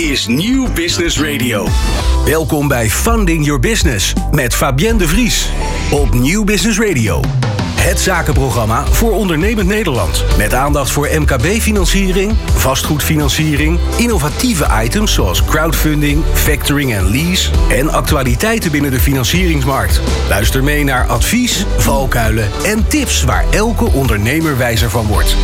is Nieuw Business Radio. Welkom bij Funding Your Business met Fabienne de Vries op Nieuw Business Radio. Het zakenprogramma voor ondernemend Nederland. Met aandacht voor MKB-financiering, vastgoedfinanciering, innovatieve items zoals crowdfunding, factoring en lease en actualiteiten binnen de financieringsmarkt. Luister mee naar advies, valkuilen en tips waar elke ondernemer wijzer van wordt.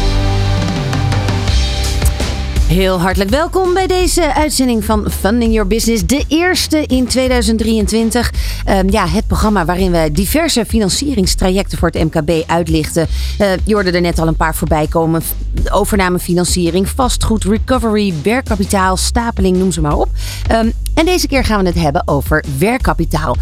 Heel hartelijk welkom bij deze uitzending van Funding Your Business. De eerste in 2023. Ehm, ja, het programma waarin we diverse financieringstrajecten voor het MKB uitlichten. Uh, je hoorde er net al een paar voorbij komen. Overnamefinanciering, vastgoed, recovery, werkkapitaal, stapeling, noem ze maar op. Ehm, en deze keer gaan we het hebben over werkkapitaal.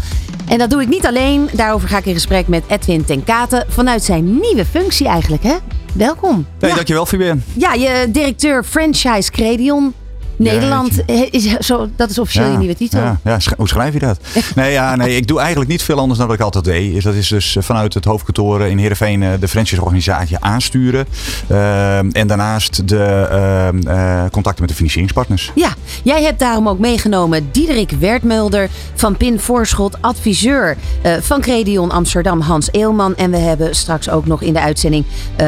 En dat doe ik niet alleen. Daarover ga ik in gesprek met Edwin Tenkate vanuit zijn nieuwe functie eigenlijk, hè? Welkom. Hey, ja. Dankjewel, Fabienne. Ja, je directeur franchise Credion. Nederland, is, zo, dat is officieel je nieuwe titel. Ja, ja, hoe schrijf je dat? nee, ja, nee, ik doe eigenlijk niet veel anders dan wat ik altijd deed. Is dat is dus vanuit het hoofdkantoor in Heerenveen de franchise-organisatie aansturen. Uh, en daarnaast de uh, contacten met de financieringspartners. Ja, jij hebt daarom ook meegenomen Diederik Wertmulder van Pin Voorschot, adviseur van Credion Amsterdam, Hans Eelman. En we hebben straks ook nog in de uitzending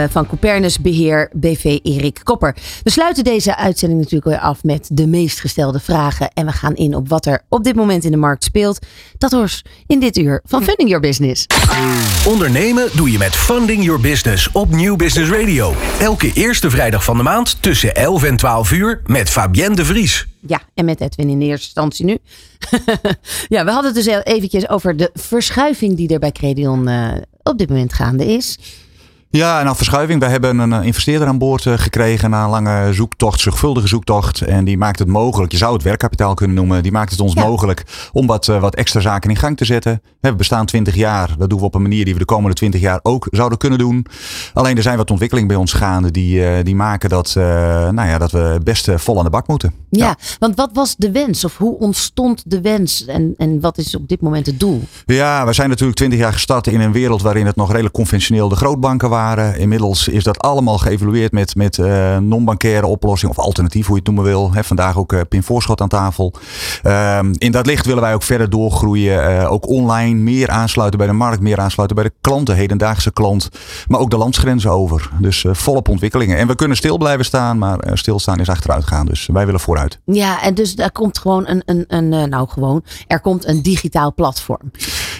van Copernus Beheer BV Erik Kopper. We sluiten deze uitzending natuurlijk weer af met de meest gestelde vragen. En we gaan in op wat er op dit moment in de markt speelt. Dat hoort in dit uur van Funding Your Business. Ondernemen doe je met Funding Your Business op Nieuw Business Radio. Elke eerste vrijdag van de maand tussen 11 en 12 uur met Fabienne de Vries. Ja, en met Edwin in eerste instantie nu. ja, we hadden het dus eventjes over de verschuiving die er bij Credion uh, op dit moment gaande is. Ja, nou verschuiving. Wij hebben een investeerder aan boord gekregen na een lange zoektocht, zorgvuldige zoektocht. En die maakt het mogelijk, je zou het werkkapitaal kunnen noemen, die maakt het ons ja. mogelijk om wat, wat extra zaken in gang te zetten. We bestaan 20 jaar, dat doen we op een manier die we de komende 20 jaar ook zouden kunnen doen. Alleen er zijn wat ontwikkelingen bij ons gaande die, die maken dat, uh, nou ja, dat we best vol aan de bak moeten. Ja, ja, want wat was de wens of hoe ontstond de wens en, en wat is op dit moment het doel? Ja, we zijn natuurlijk 20 jaar gestart in een wereld waarin het nog redelijk conventioneel de grootbanken waren. Inmiddels is dat allemaal geëvalueerd met, met uh, non-bankaire oplossingen of alternatief, hoe je het noemen wil. He, vandaag ook uh, Voorschot aan tafel. Uh, in dat licht willen wij ook verder doorgroeien. ook online meer aansluiten bij de markt, meer aansluiten bij de klanten, hedendaagse klant. Maar ook de landsgrenzen over. Dus volop ontwikkelingen. En we kunnen stil blijven staan, maar stilstaan is achteruit gaan. Dus wij willen vooruit. Ja, en dus er komt gewoon een, een, een nou gewoon, er komt een digitaal platform.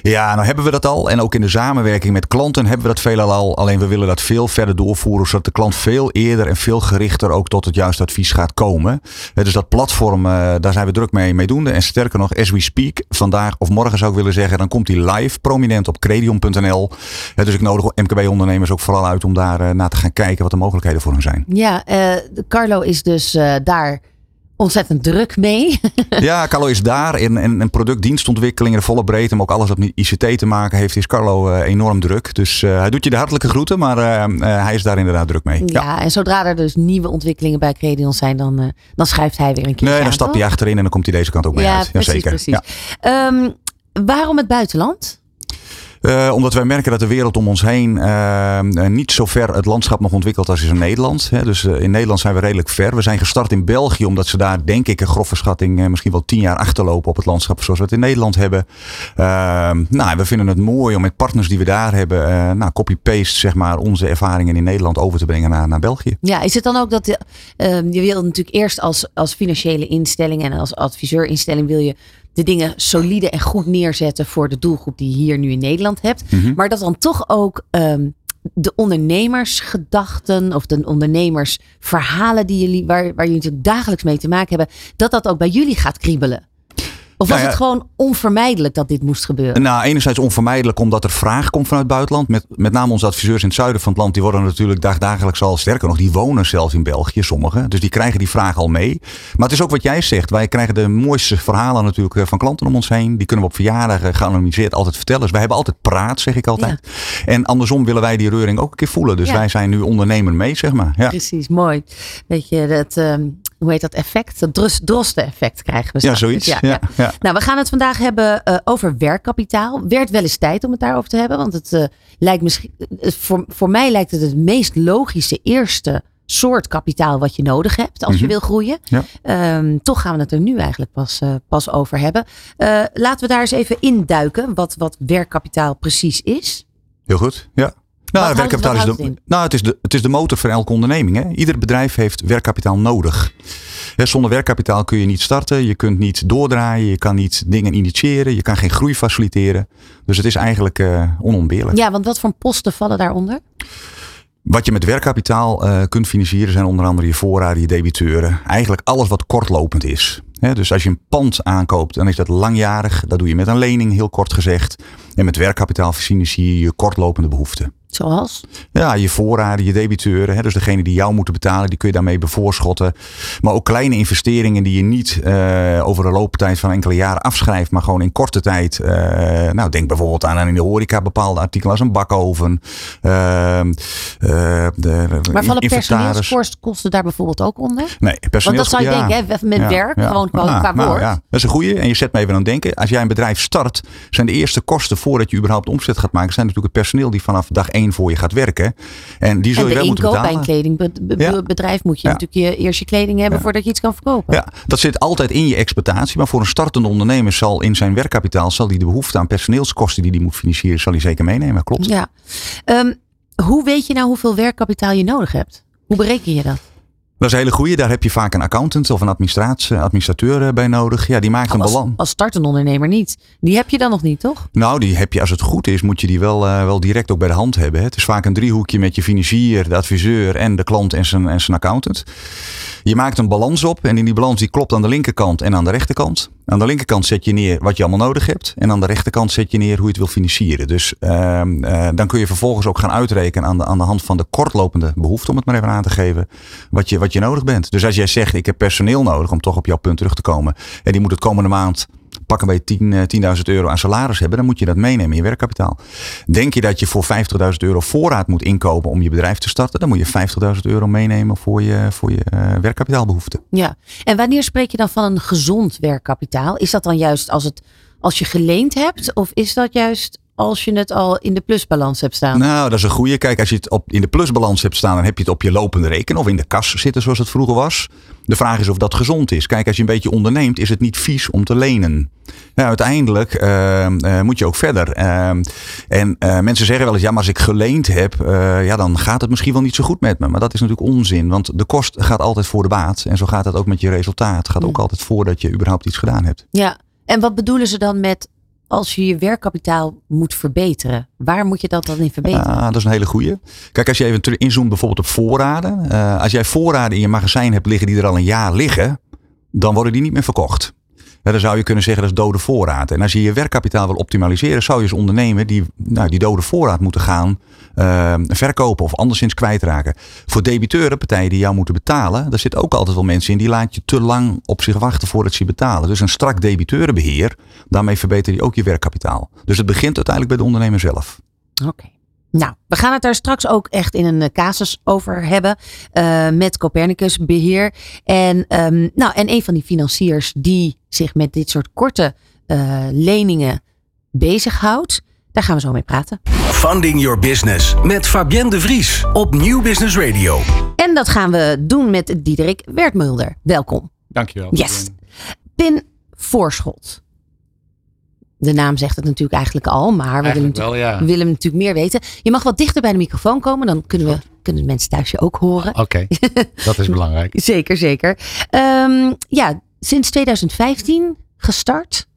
Ja, nou hebben we dat al. En ook in de samenwerking met klanten hebben we dat veelal al. Alleen we willen dat veel verder doorvoeren, zodat de klant veel eerder en veel gerichter ook tot het juiste advies gaat komen. Dus dat platform, daar zijn we druk mee, mee doende. En sterker nog, as we speak, vandaag of morgen zou ik willen zeggen, dan komt hij live prominent op credion.nl. Dus ik nodig MKB-ondernemers ook vooral uit om daar naar te gaan kijken wat de mogelijkheden voor hen zijn. Ja, Carlo is dus daar ontzettend druk mee. ja, Carlo is daar in, in, in productdienstontwikkeling in de volle breedte, maar ook alles wat met ICT te maken heeft, is Carlo uh, enorm druk. Dus uh, hij doet je de hartelijke groeten, maar uh, hij is daar inderdaad druk mee. Ja, ja, en zodra er dus nieuwe ontwikkelingen bij Credion zijn, dan, dan schrijft hij weer een keer. Nee, dan stapt hij achterin en dan komt hij deze kant ook mee ja, uit. Precies. Precies. Ja. Um, waarom het buitenland? Uh, omdat wij merken dat de wereld om ons heen uh, niet zo ver het landschap nog ontwikkeld als is in Nederland. Hè. Dus in Nederland zijn we redelijk ver. We zijn gestart in België omdat ze daar denk ik een grove schatting misschien wel tien jaar achterlopen op het landschap zoals we het in Nederland hebben. Ehm, nou, we vinden het mooi om met partners die we daar hebben, nou, copy-paste zeg maar onze ervaringen in Nederland over te brengen naar, naar België. Ja, is het dan ook dat ehm, je wil natuurlijk eerst als, als financiële instelling en als adviseurinstelling wil je de dingen solide en goed neerzetten voor de doelgroep die je hier nu in Nederland hebt. Mm -hmm. Maar dat dan toch ook um, de ondernemersgedachten of de ondernemersverhalen die jullie, waar, waar jullie natuurlijk dagelijks mee te maken hebben, dat dat ook bij jullie gaat kriebelen. Of was Nou ja, het gewoon onvermijdelijk dat dit moest gebeuren? Nou, enerzijds onvermijdelijk omdat er vraag komt vanuit het buitenland. Met, met name onze adviseurs in het zuiden van het land, die worden natuurlijk dagdagelijks al sterker nog. Die wonen zelfs in België, sommigen. Dus die krijgen die vraag al mee. Maar het is ook wat jij zegt. Wij krijgen de mooiste verhalen natuurlijk eh, van klanten om ons heen. Die kunnen we op verjaardagen geanonimiseerd altijd vertellen. Dus wij hebben altijd praat, zeg ik altijd. En andersom willen wij die reuring ook een keer voelen. Dus Ja. wij zijn nu ondernemer mee, zeg maar. Ja. Precies, mooi. Weet je, dat, ehm, hoe heet dat effect? Dat dros- drosten-effect krijgen we Ja, zoiets. Ja, Ja, ja. ja. Nou, we gaan het vandaag hebben eh, over werkkapitaal. Werd wel eens tijd om het daarover te hebben. Want het eh, lijkt misschien, eh, voor, voor mij lijkt het het meest logische eerste soort kapitaal wat je nodig hebt als je Mhm. wil groeien. Ja. Ehm, toch gaan we het er nu eigenlijk pas, pas over hebben. Laten we daar eens even induiken wat, wat werkkapitaal precies is. Heel goed. Ja. Nou, werkkapitaal is de, nou, het, is de, het is de motor van elke onderneming. Hè? Ieder bedrijf heeft werkkapitaal nodig. Hè, zonder werkkapitaal kun je niet starten, je kunt niet doordraaien, je kan niet dingen initiëren, je kan geen groei faciliteren. Dus het is eigenlijk eh, onontbeerlijk. Ja, want wat voor posten vallen daaronder? Wat je met werkkapitaal eh, kunt financieren zijn onder andere je voorraden, je debiteuren. Eigenlijk alles wat kortlopend is. Dus als je een pand aankoopt, dan is dat langjarig. Dat doe je met een lening, heel kort gezegd. En met werkkapitaal financier je je kortlopende behoeften. Zoals? Ja, je voorraden, je debiteuren. Hè, dus degene die jou moeten betalen, die kun je daarmee bevoorschotten. Maar ook kleine investeringen die je niet eh, over de looptijd van enkele jaren afschrijft, maar gewoon in korte tijd. eh, nou, denk bijvoorbeeld aan in de horeca bepaalde artikelen als een bakoven. eh, eh, de, Maar vallen personeelskosten daar bijvoorbeeld ook onder? Nee, personeels. Want dat zou je ja. denken, hè, met Ja, werk, ja. gewoon qua, Ah, qua nou woord. ja, dat is een goeie. En je zet me even aan het denken. Als jij een bedrijf start, zijn de eerste kosten voordat je überhaupt omzet gaat maken, zijn natuurlijk het personeel die vanaf dag één voor je gaat werken. En die zul En je wel moeten inkoop bij betalen. een kledingbedrijf moet je Ja. natuurlijk je, eerst je kleding hebben Ja. voordat je iets kan verkopen. Ja, dat zit altijd in je exploitatie. Maar voor een startende ondernemer zal in zijn werkkapitaal zal die de behoefte aan personeelskosten die hij moet financieren, zal hij zeker meenemen. Klopt. Ja. Ehm, hoe weet je nou hoeveel werkkapitaal je nodig hebt? Hoe bereken je dat? Dat is een hele goeie. Daar heb je vaak een accountant of een administrateur eh, bij nodig. Ja, die maakt een als, balans. als startende ondernemer niet. Die heb je dan nog niet, toch? Nou, die heb je als het goed is, moet je die wel, eh, wel direct ook bij de hand hebben. hè. Het is vaak een driehoekje met je financier, de adviseur en de klant en zijn, en zijn accountant. Je maakt een balans op en in die balans die klopt aan de linkerkant en aan de rechterkant. Aan de linkerkant zet je neer wat je allemaal nodig hebt. En aan de rechterkant zet je neer hoe je het wil financieren. Dus ehm, eh, dan kun je vervolgens ook gaan uitrekenen aan de, aan de hand van de kortlopende behoefte, om het maar even aan te geven, wat je, wat je nodig bent. Dus als jij zegt, ik heb personeel nodig om toch op jouw punt terug te komen. En die moet het komende maand pakken bij 10, eh, 10.000 euro aan salaris hebben, dan moet je dat meenemen in je werkkapitaal. Denk je dat je voor 50.000 euro voorraad moet inkopen om je bedrijf te starten, dan moet je 50.000 euro meenemen voor je, voor je eh, werkkapitaalbehoeften. Ja. En wanneer spreek je dan van een gezond werkkapitaal? Is dat dan juist als, het, als je geleend hebt? Of is dat juist als je het al in de plusbalans hebt staan? Nou, dat is een goede. Kijk, als je het op, in de plusbalans hebt staan, dan heb je het op je lopende rekening of in de kas zitten zoals het vroeger was. De vraag is of dat gezond is. Kijk, als je een beetje onderneemt, is het niet vies om te lenen. Nou, uiteindelijk eh, eh, moet je ook verder. Eh, en eh, mensen zeggen wel eens, ja, maar als ik geleend heb, eh, ja, dan gaat het misschien wel niet zo goed met me. Maar dat is natuurlijk onzin, want de kost gaat altijd voor de baat. En zo gaat het ook met je resultaat. Het gaat ook altijd voordat je überhaupt iets gedaan hebt. Ja. En wat bedoelen ze dan met als je je werkkapitaal moet verbeteren? Waar moet je dat dan in verbeteren? Ah, dat is een hele goeie. Kijk, als je even inzoomt bijvoorbeeld op voorraden. Eh, als jij voorraden in je magazijn hebt liggen die er al een jaar liggen, dan worden die niet meer verkocht. Dan zou je kunnen zeggen dat is dode voorraad. En als je je werkkapitaal wil optimaliseren, zou je als ondernemer die, nou, die dode voorraad moeten gaan eh, verkopen of anderszins kwijtraken. Voor debiteuren, partijen die jou moeten betalen, daar zitten ook altijd wel mensen in die laat je te lang op zich wachten voordat ze betalen. Dus een strak debiteurenbeheer, daarmee verbeter je ook je werkkapitaal. Dus het begint uiteindelijk bij de ondernemer zelf. Oké. Nou, we gaan het daar straks ook echt in een eh, casus over hebben eh, met Copernicus Beheer. En, ehm, nou, en een van die financiers die zich met dit soort korte eh, leningen bezighoudt, daar gaan we zo mee praten. Funding Your Business met Fabienne de Vries op Nieuw Business Radio. En dat gaan we doen met Diederik Wertmulder. Welkom. Dankjewel. Yes. Pin Voorschot. De naam zegt het natuurlijk eigenlijk al, maar we willen, wel, ja. we willen natuurlijk meer weten. Je mag wat dichter bij de microfoon komen, dan kunnen, we, kunnen de mensen thuis je ook horen. Oké, dat is belangrijk. Zeker, zeker. Ehm, ja, sinds 2015 gestart.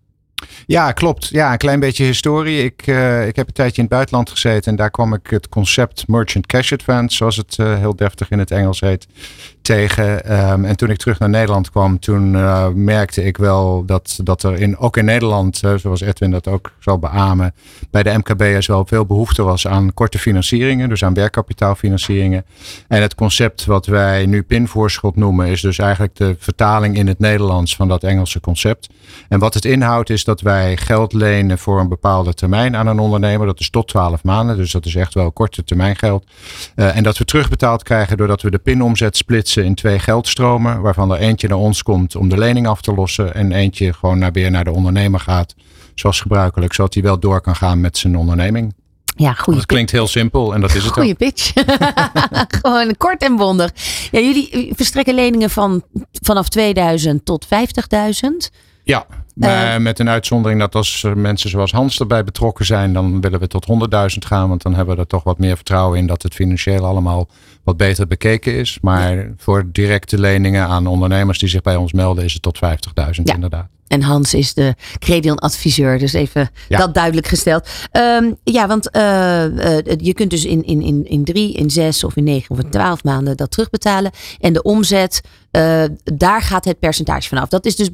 Ja, klopt. Ja, een klein beetje historie. Ik, eh, ik heb een tijdje in het buitenland gezeten en daar kwam ik het concept Merchant Cash Advance, zoals het eh, heel deftig in het Engels heet, tegen. Ehm, en toen ik terug naar Nederland kwam, toen eh, merkte ik wel dat, dat er in, ook in Nederland, zoals Edwin dat ook zal beamen, bij de MKB'ers wel veel behoefte was aan korte financieringen, dus aan werkkapitaalfinancieringen. En het concept wat wij nu pinvoorschot noemen, is dus eigenlijk de vertaling in het Nederlands van dat Engelse concept. En wat het inhoudt is dat wij geld lenen voor een bepaalde termijn aan een ondernemer. Dat is tot 12 maanden, dus dat is echt wel korte termijn geld. Eh, en dat we terugbetaald krijgen doordat we de pinomzet splitsen in twee geldstromen. Waarvan er eentje naar ons komt om de lening af te lossen. En eentje gewoon naar, weer naar de ondernemer gaat. Zoals gebruikelijk, zodat hij wel door kan gaan met zijn onderneming. Ja, goede Dat klinkt heel simpel en dat is het Goeie ook. pitch. Gewoon kort en bondig. Ja, jullie verstrekken leningen van vanaf 2000 tot 50.000. Ja, Eh, met een uitzondering dat als mensen zoals Hans erbij betrokken zijn, dan willen we tot 100.000 gaan. Want dan hebben we er toch wat meer vertrouwen in dat het financieel allemaal wat beter bekeken is. Maar voor directe leningen aan ondernemers die zich bij ons melden, is het tot 50.000 Ja. inderdaad. En Hans is de Credion-adviseur, dus even Ja. dat duidelijk gesteld. Ehm, ja, want eh, eh, je kunt dus in, in, in, in drie, in zes of in negen of in twaalf maanden dat terugbetalen. En de omzet, daar gaat het percentage vanaf. Dat is dus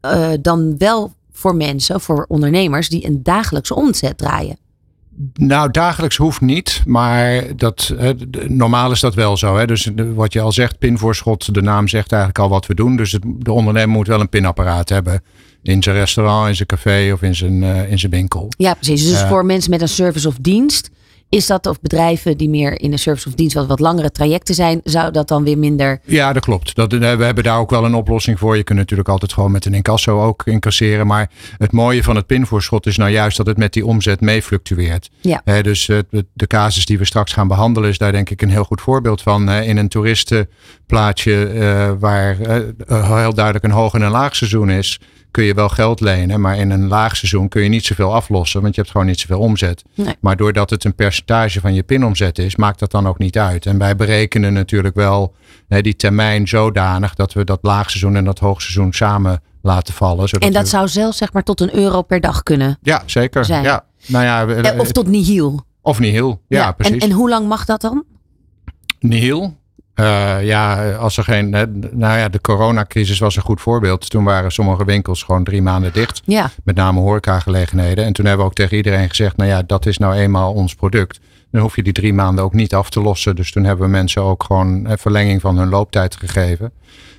eh, dan wel voor mensen, voor ondernemers die een dagelijkse omzet draaien. Nou, dagelijks hoeft niet, maar dat, normaal is dat wel zo. Hè? Dus wat je al zegt, pinvoorschot, de naam zegt eigenlijk al wat we doen. Dus het, de ondernemer moet wel een pinapparaat hebben in zijn restaurant, in zijn café of in zijn, eh, in zijn winkel. Ja, precies. Dus Eh. voor mensen met een service of dienst. Is dat of bedrijven die meer in een service of dienst wat, wat langere trajecten zijn, zou dat dan weer minder. Ja, dat klopt. Dat, eh, we hebben daar ook wel een oplossing voor. Je kunt natuurlijk altijd gewoon met een incasso ook incasseren. Maar het mooie van het pinvoorschot is nou juist dat het met die omzet mee fluctueert. Ja. Dus de- de casus die we straks gaan behandelen is daar denk ik een heel goed voorbeeld van. In een toeristenplaatje eh, waar eh, heel duidelijk een hoog en een laag seizoen is, kun je wel geld lenen. Maar in een laag seizoen kun je niet zoveel aflossen, want je hebt gewoon niet zoveel omzet. Nee. Maar doordat het een percentage van je pinomzet is, maakt dat dan ook niet uit. En wij berekenen natuurlijk wel die termijn zodanig dat we dat laagseizoen en dat hoogseizoen samen laten vallen. Zodat En dat we- zou zelfs zeg maar tot een euro per dag kunnen. Ja, zeker. zijn. Ja. Nou ja, Eh, Of tot nihil. of nihil. Ja, En, precies. en hoe lang mag dat dan? Nihil. Eh, ja, als er geen. Nou ja, de coronacrisis was een goed voorbeeld. Toen waren sommige winkels gewoon drie maanden dicht. Ja. Met name horecagelegenheden. En toen hebben we ook tegen iedereen gezegd: nou ja, dat is nou eenmaal ons product. Dan hoef je die drie maanden ook niet af te lossen. Dus toen hebben we mensen ook gewoon een verlenging van hun looptijd gegeven.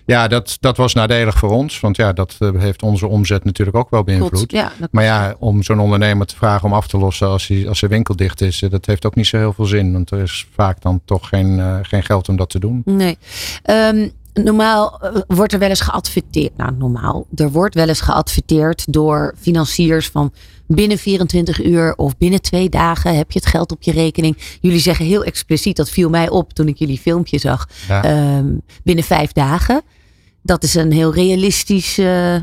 Ja, dat, dat was nadelig voor ons. Want ja, dat eh, heeft onze omzet natuurlijk ook wel beïnvloed. Ja, Maar ja, om zo'n ondernemer te vragen om af te lossen als, hij, als zijn winkel dicht is, eh, dat heeft ook niet zo heel veel zin. Want er is vaak dan toch geen, eh, geen geld om dat te doen. Nee. Ehm, normaal eh, wordt er wel eens geadverteerd. Nou, normaal. Er wordt wel eens geadverteerd door financiers van binnen 24 uur of binnen twee dagen heb je het geld op je rekening. Jullie zeggen heel expliciet, dat viel mij op toen ik jullie filmpje zag. Ja. Ehm, binnen vijf dagen. Dat is een heel realistisch eh,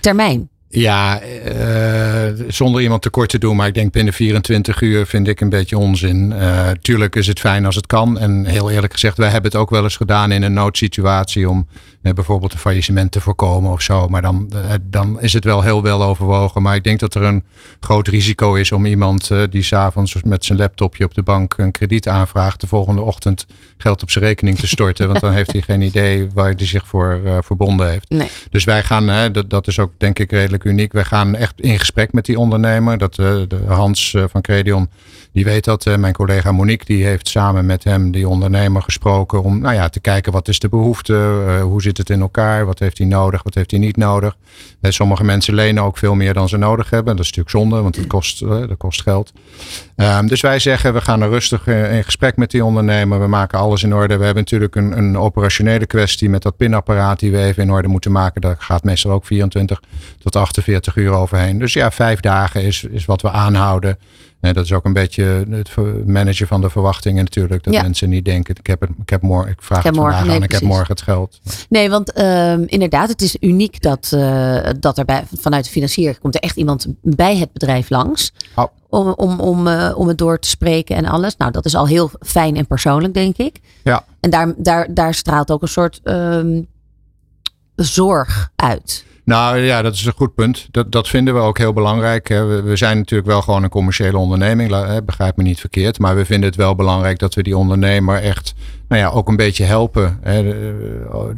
termijn. Ja, eh, zonder iemand tekort te doen, maar ik denk binnen 24 uur vind ik een beetje onzin. Eh, tuurlijk is het fijn als het kan. En heel eerlijk gezegd, wij hebben het ook wel eens gedaan in een noodsituatie om eh, bijvoorbeeld een faillissement te voorkomen of zo. Maar dan, dan is het wel heel wel overwogen. Maar ik denk dat er een groot risico is om iemand die s'avonds met zijn laptopje op de bank een krediet aanvraagt, de volgende ochtend geld op zijn rekening te storten. want dan heeft hij geen idee waar hij zich voor verbonden heeft. Nee. Dus wij gaan, dat, dat is ook denk ik redelijk uniek. Wij gaan echt in gesprek met die ondernemer. Dat, eh, de Hans eh, van Credion, die weet dat. Eh, mijn collega Monique, die heeft samen met hem die ondernemer gesproken. Om nou ja, te kijken wat is de behoefte. eh, hoe zit het in elkaar? Wat heeft hij nodig? Wat heeft hij niet nodig? Sommige mensen lenen ook veel meer dan ze nodig hebben. Dat is natuurlijk zonde, want het kost, dat kost geld. Ehm, dus wij zeggen, we gaan er rustig in gesprek met die ondernemer. We maken alles in orde. We hebben natuurlijk een, een operationele kwestie met dat pinapparaat die we even in orde moeten maken. Daar gaat meestal ook 24 tot 48 uur overheen. Dus ja, vijf dagen is, is wat we aanhouden. En dat is ook een beetje het managen van de verwachtingen natuurlijk. Dat Ja. mensen niet denken, ik heb, het, ik heb morgen, ik vraag Ik het vandaag morgen, nee, aan, ik heb morgen het geld. Nee, want ehm, inderdaad, het is uniek dat, eh, dat er bij, vanuit de financier komt er echt iemand bij het bedrijf langs. Oh. Om, om, om, eh, om het door te spreken en alles. Nou, dat is al heel fijn en persoonlijk, denk ik. Ja. En daar, daar, daar straalt ook een soort ehm, zorg uit. Nou ja, dat is een goed punt. Dat, dat vinden we ook heel belangrijk. We, we zijn natuurlijk wel gewoon een commerciële onderneming, begrijp me niet verkeerd. Maar we vinden het wel belangrijk dat we die ondernemer echt nou ja, ook een beetje helpen.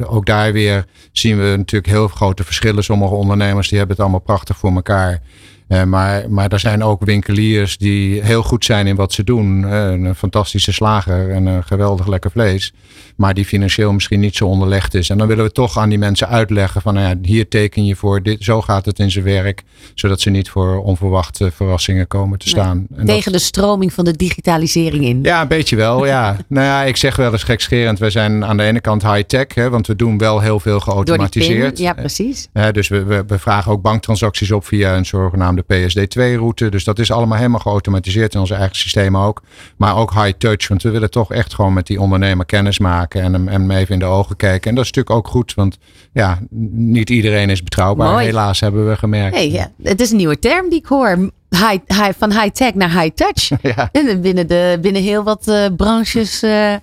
Ook daar weer zien we natuurlijk heel grote verschillen. Sommige ondernemers die hebben het allemaal prachtig voor elkaar. Eh, maar, maar er zijn ook winkeliers die heel goed zijn in wat ze doen. Eh, een fantastische slager en een geweldig lekker vlees. Maar die financieel misschien niet zo onderlegd is. En dan willen we toch aan die mensen uitleggen van nou ja, hier teken je voor. Dit, zo gaat het in zijn werk. Zodat ze niet voor onverwachte verrassingen komen te staan. En dat- Tegen de stroming van de digitalisering in. ja, een beetje wel. Ja. nou ja, ik zeg wel eens gekscherend. Wij zijn aan de ene kant high-tech, want we doen wel heel veel geautomatiseerd. ja, precies. Uh, dus we, we, we, vragen ook banktransacties op via een zogenaamde PSD2-route. Dus dat is allemaal helemaal geautomatiseerd in onze eigen systemen ook. Maar ook high-touch, want we willen toch echt gewoon met die ondernemer kennis maken en hem, hem even in de ogen kijken. En dat is natuurlijk ook goed, want ja, niet iedereen is betrouwbaar. Helaas hebben we gemerkt. Hey, ja. Het is een nieuwe term die ik hoor high, high, van high tech naar high touch. Ja. En binnen, de, binnen heel wat uh, branches uh,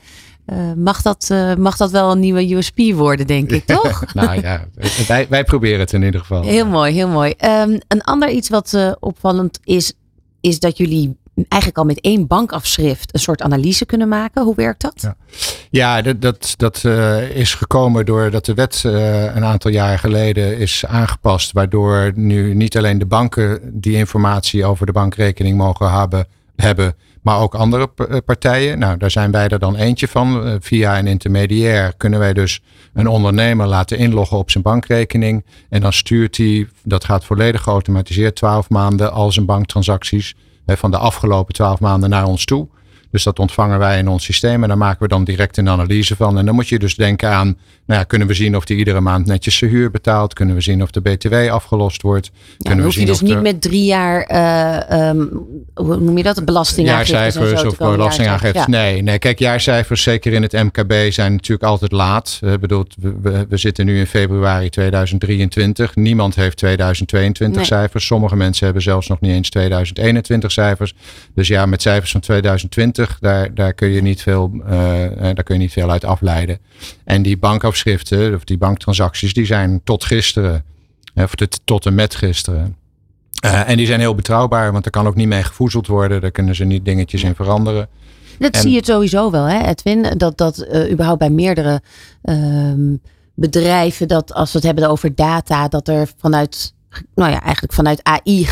uh, mag, dat, mag dat wel een nieuwe USP worden, denk ik, toch? nou ja, wij, wij proberen het in ieder geval. Heel mooi, heel mooi. Um, een ander iets wat opvallend is, is dat jullie eigenlijk al met één bankafschrift een soort analyse kunnen maken. Hoe werkt dat? Ja, ja dat, dat, dat uh, is gekomen doordat de wet uh, een aantal jaar geleden is aangepast. Waardoor nu niet alleen de banken die informatie over de bankrekening mogen hebben, hebben maar ook andere eh, partijen. Nou, daar zijn wij er dan eentje van. Via een intermediair kunnen wij dus een ondernemer laten inloggen op zijn bankrekening. En dan stuurt hij, dat gaat volledig geautomatiseerd, 12 maanden al zijn banktransacties van de afgelopen twaalf maanden naar ons toe. Dus dat ontvangen wij in ons systeem en daar maken we dan direct een analyse van. En dan moet je dus denken aan, nou ja, kunnen we zien of die iedere maand netjes zijn huur betaalt? Kunnen we zien of de BTW afgelost wordt? Ja, kunnen hoef je dus niet met drie jaar, uh, um, hoe noem je dat, belastingaangifte Jaarcijfers of belastingaangifte. Nee, nee, kijk, jaarcijfers, zeker in het MKB, zijn natuurlijk altijd laat. Uh, bedoel, we, we, zitten nu in februari 2023. Niemand heeft 2022 cijfers. Sommige mensen hebben zelfs nog niet eens 2021 cijfers. Dus ja, met cijfers van 2020 daar, daar, kun je niet veel, uh, daar kun je niet veel uit afleiden. En die bankafschriften, of die banktransacties, die zijn tot gisteren, of tot en met gisteren. Uh, en die zijn heel betrouwbaar, want er kan ook niet mee gevoezeld worden. Daar kunnen ze niet dingetjes in veranderen. Dat zie je sowieso wel, hè, Edwin? Dat, dat uh, überhaupt bij meerdere uh, bedrijven, dat als we het hebben over data, dat er vanuit nou ja, eigenlijk vanuit AI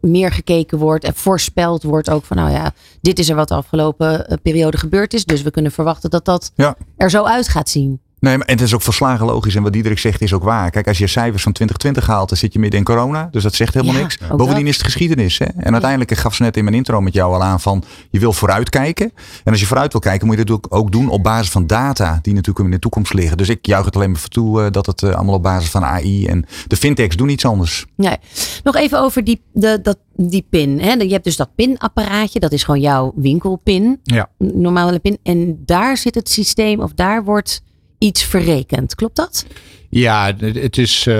meer gekeken wordt en voorspeld wordt ook van, nou ja, dit is er wat de afgelopen eh, periode gebeurd is. Dus we kunnen verwachten dat dat er zo uit gaat zien. Nee, maar en het is ook verslagen logisch. En wat Diederik zegt is ook waar. Kijk, als je cijfers van 2020 haalt, dan zit je midden in corona. Dus dat zegt helemaal niks. Bovendien is het geschiedenis. Hè? En uiteindelijk, gaf ze net in mijn intro met jou al aan van, je wil vooruitkijken. En als je vooruit wil kijken, moet je dat ook doen op basis van data die natuurlijk in de toekomst liggen. Dus ik juich het alleen maar voor toe uh, dat het uh, allemaal op basis van AI en de fintechs doen iets anders. Nee. Nog even over die, de, dat, die pin. Hè? Je hebt dus dat pinapparaatje, dat is gewoon jouw winkelpin. Ja. Normale pin. En daar zit het systeem, of daar wordt iets verrekend. Klopt dat? Ja, het is uh,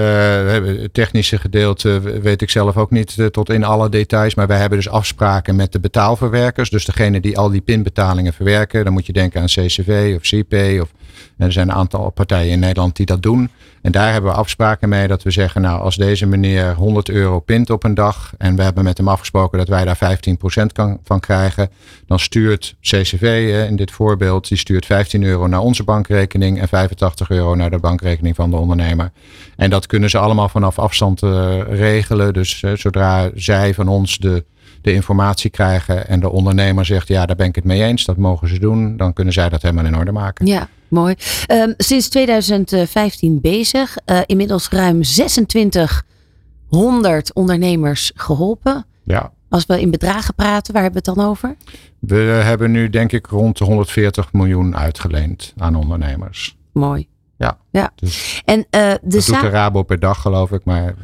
het technische gedeelte weet ik zelf ook niet uh, tot in alle details. Maar wij hebben dus afspraken met de betaalverwerkers. Dus degene die al die pinbetalingen verwerken. Dan moet je denken aan CCV of CP of er zijn een aantal partijen in Nederland die dat doen. En daar hebben we afspraken mee dat we zeggen, nou als deze meneer 100 euro pint op een dag en we hebben met hem afgesproken dat wij daar 15% kan, van krijgen, dan stuurt CCV in dit voorbeeld, die stuurt 15 euro naar onze bankrekening en 85 euro naar de bankrekening van de ondernemer. En dat kunnen ze allemaal vanaf afstand uh, regelen. Dus zodra zij van ons de de informatie krijgen en de ondernemer zegt, ja, daar ben ik het mee eens, dat mogen ze doen, dan kunnen zij dat helemaal in orde maken. Ja, mooi. Um, sinds 2015 bezig, uh, inmiddels ruim 2600 ondernemers geholpen. Ja. Als we in bedragen praten, waar hebben we het dan over? We hebben nu denk ik rond de 140 miljoen uitgeleend aan ondernemers. Mooi. Ja. ja. Dus en, uh, de dat doet de Rabo per dag, geloof ik. Maar,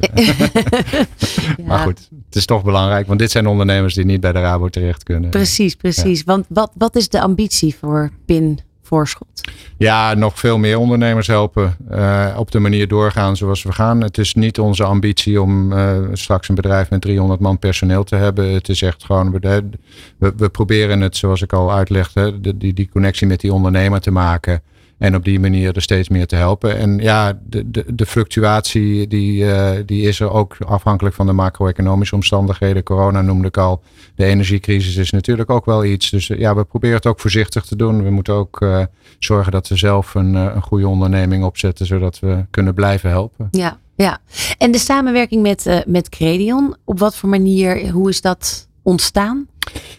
maar goed, het is toch belangrijk. Want dit zijn ondernemers die niet bij de Rabo terecht kunnen. Precies, precies. Want wat, wat is de ambitie voor PIN voorschot? Ja, nog veel meer ondernemers helpen. Uh, op de manier doorgaan zoals we gaan. Het is niet onze ambitie om uh, straks een bedrijf met 300 man personeel te hebben. Het is echt gewoon, we, we, we proberen het zoals ik al uitlegde, de, die, die connectie met die ondernemer te maken. En op die manier er steeds meer te helpen. En ja, de, de, de fluctuatie die, uh, die is er ook afhankelijk van de macro-economische omstandigheden. Corona noemde ik al. De energiecrisis is natuurlijk ook wel iets. Dus ja, we proberen het ook voorzichtig te doen. We moeten ook uh, zorgen dat we zelf een, een goede onderneming opzetten. Zodat we kunnen blijven helpen. Ja, ja. En de samenwerking met, met Credion. Op wat voor manier, hoe is dat ontstaan?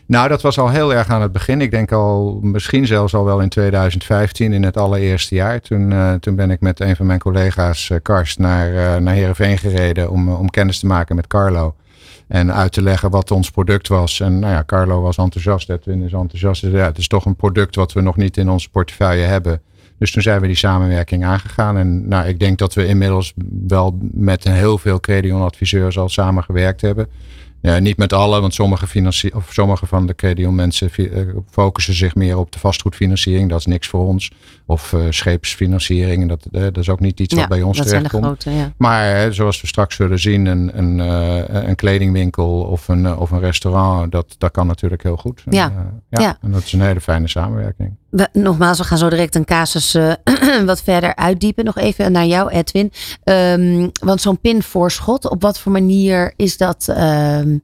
Nou, dat was al heel erg aan het begin. Ik denk al, misschien zelfs al wel in 2015, in het allereerste jaar. Toen, uh, toen ben ik met een van mijn collega's, uh, Karst, naar, uh, naar Heerenveen gereden om, om kennis te maken met Carlo. En uit te leggen wat ons product was. En nou ja, Carlo was enthousiast, Edwin is enthousiast. Dus ja, het is toch een product wat we nog niet in onze portefeuille hebben. Dus toen zijn we die samenwerking aangegaan. En nou, ik denk dat we inmiddels wel met heel veel Credion adviseurs al samengewerkt hebben. Ja, niet met alle, want sommige, of sommige van de Credion mensen eh, focussen zich meer op de vastgoedfinanciering. Dat is niks voor ons. Of uh, scheepsfinanciering. Dat, uh, dat is ook niet iets wat bij ons terechtkomt. Ja. Maar zoals we straks zullen zien, een, een, een kledingwinkel of een, of een restaurant, dat, dat kan natuurlijk heel goed. Ja. En, ja, En dat is een hele fijne samenwerking. Nogmaals, we gaan zo direct een casus wat verder uitdiepen. Nog even naar jou, Edwin. Um, want zo'n pinvoorschot, op wat voor manier is dat... Um,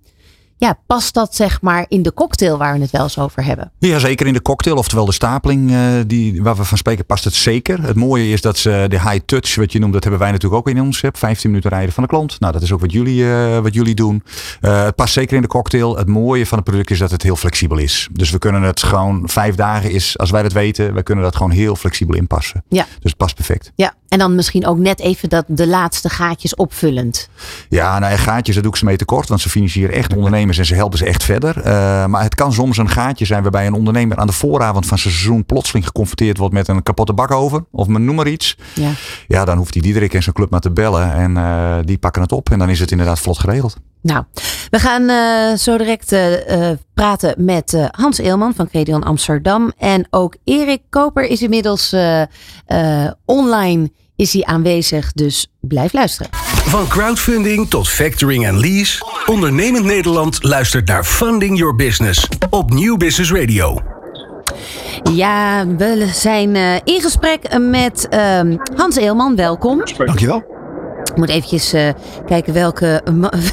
ja, past dat zeg maar in de cocktail waar we het wel eens over hebben? Ja, zeker in de cocktail, oftewel de stapeling uh, die, waar we van spreken, past het zeker. Het mooie is dat ze de high touch, wat je noemt, dat hebben wij natuurlijk ook in ons. 15 minuten rijden van de klant. Nou, dat is ook wat jullie, uh, wat jullie doen. Uh, het past zeker in de cocktail. Het mooie van het product is dat het heel flexibel is. Dus we kunnen het gewoon vijf dagen is, als wij dat weten, we kunnen dat gewoon heel flexibel inpassen. Ja. Dus het past perfect. Ja, en dan misschien ook net even dat de laatste gaatjes opvullend. Ja, nou, gaatjes, dat doe ik ze mee tekort, want ze financieren echt ondernemers en ze helpen ze echt verder. Uh, maar het kan soms een gaatje zijn waarbij een ondernemer aan de vooravond van zijn seizoen plotseling geconfronteerd wordt met een kapotte bakoven. Of noem maar iets. Ja, ja dan hoeft hij Diederik en zijn club maar te bellen. En uh, die pakken het op. En dan is het inderdaad vlot geregeld. Nou, we gaan uh, zo direct praten met Hans Eelman van Credion Amsterdam. En ook Erik Koper is inmiddels online is hij aanwezig. Dus blijf luisteren. Van crowdfunding tot factoring en lease. Ondernemend Nederland luistert naar Funding Your Business op Nieuw Business Radio. Ja, we zijn uh, in gesprek met uh, Hans Eelman. Welkom. Dankjewel. Ik moet eventjes uh, kijken welke,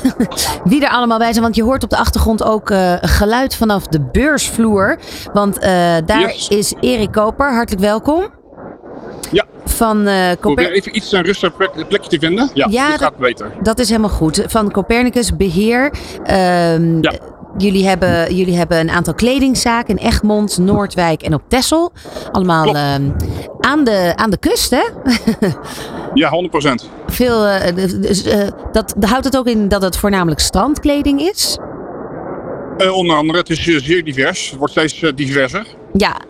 wie er allemaal bij zijn. Want je hoort op de achtergrond ook uh, geluid vanaf de beursvloer. Want daar yes. is Erik Koper. Hartelijk welkom. Ja. Van uh, Probeer even iets een rustig plek, plekje te vinden. Ja, ja dit gaat beter. Dat is helemaal goed. Van Copernicus Beheer. Um, ja. Jullie hebben, jullie hebben een aantal kledingzaken in Egmond, Noordwijk en op Texel. Allemaal uh, aan, de, aan de kust, hè? ja, 100% Veel, uh, dus, uh, dat, houdt het ook in dat het voornamelijk strandkleding is? onder andere, het is zeer divers. Het wordt steeds diverser. Ja,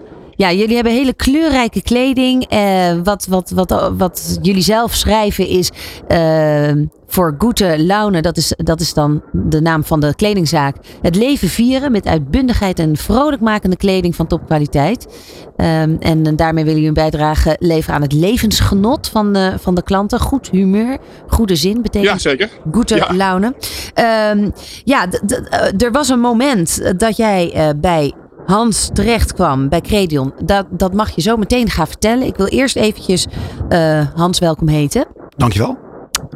ja, jullie hebben hele kleurrijke kleding. Uh, wat, wat, wat, wat jullie zelf schrijven is uh, voor Goede Laune. Dat is, dat is dan de naam van de kledingzaak. Het leven vieren met uitbundigheid en vrolijkmakende kleding van topkwaliteit. Um, en daarmee willen jullie een bijdrage leveren aan het levensgenot van de, van de klanten. Goed humeur, goede zin betekent ja, zeker. goede ja. laune. Um, ja, er was een moment dat jij uh, bij Hans terecht kwam bij Credion. Dat, dat mag je zo meteen gaan vertellen. Ik wil eerst eventjes uh, Hans welkom heten. Dankjewel.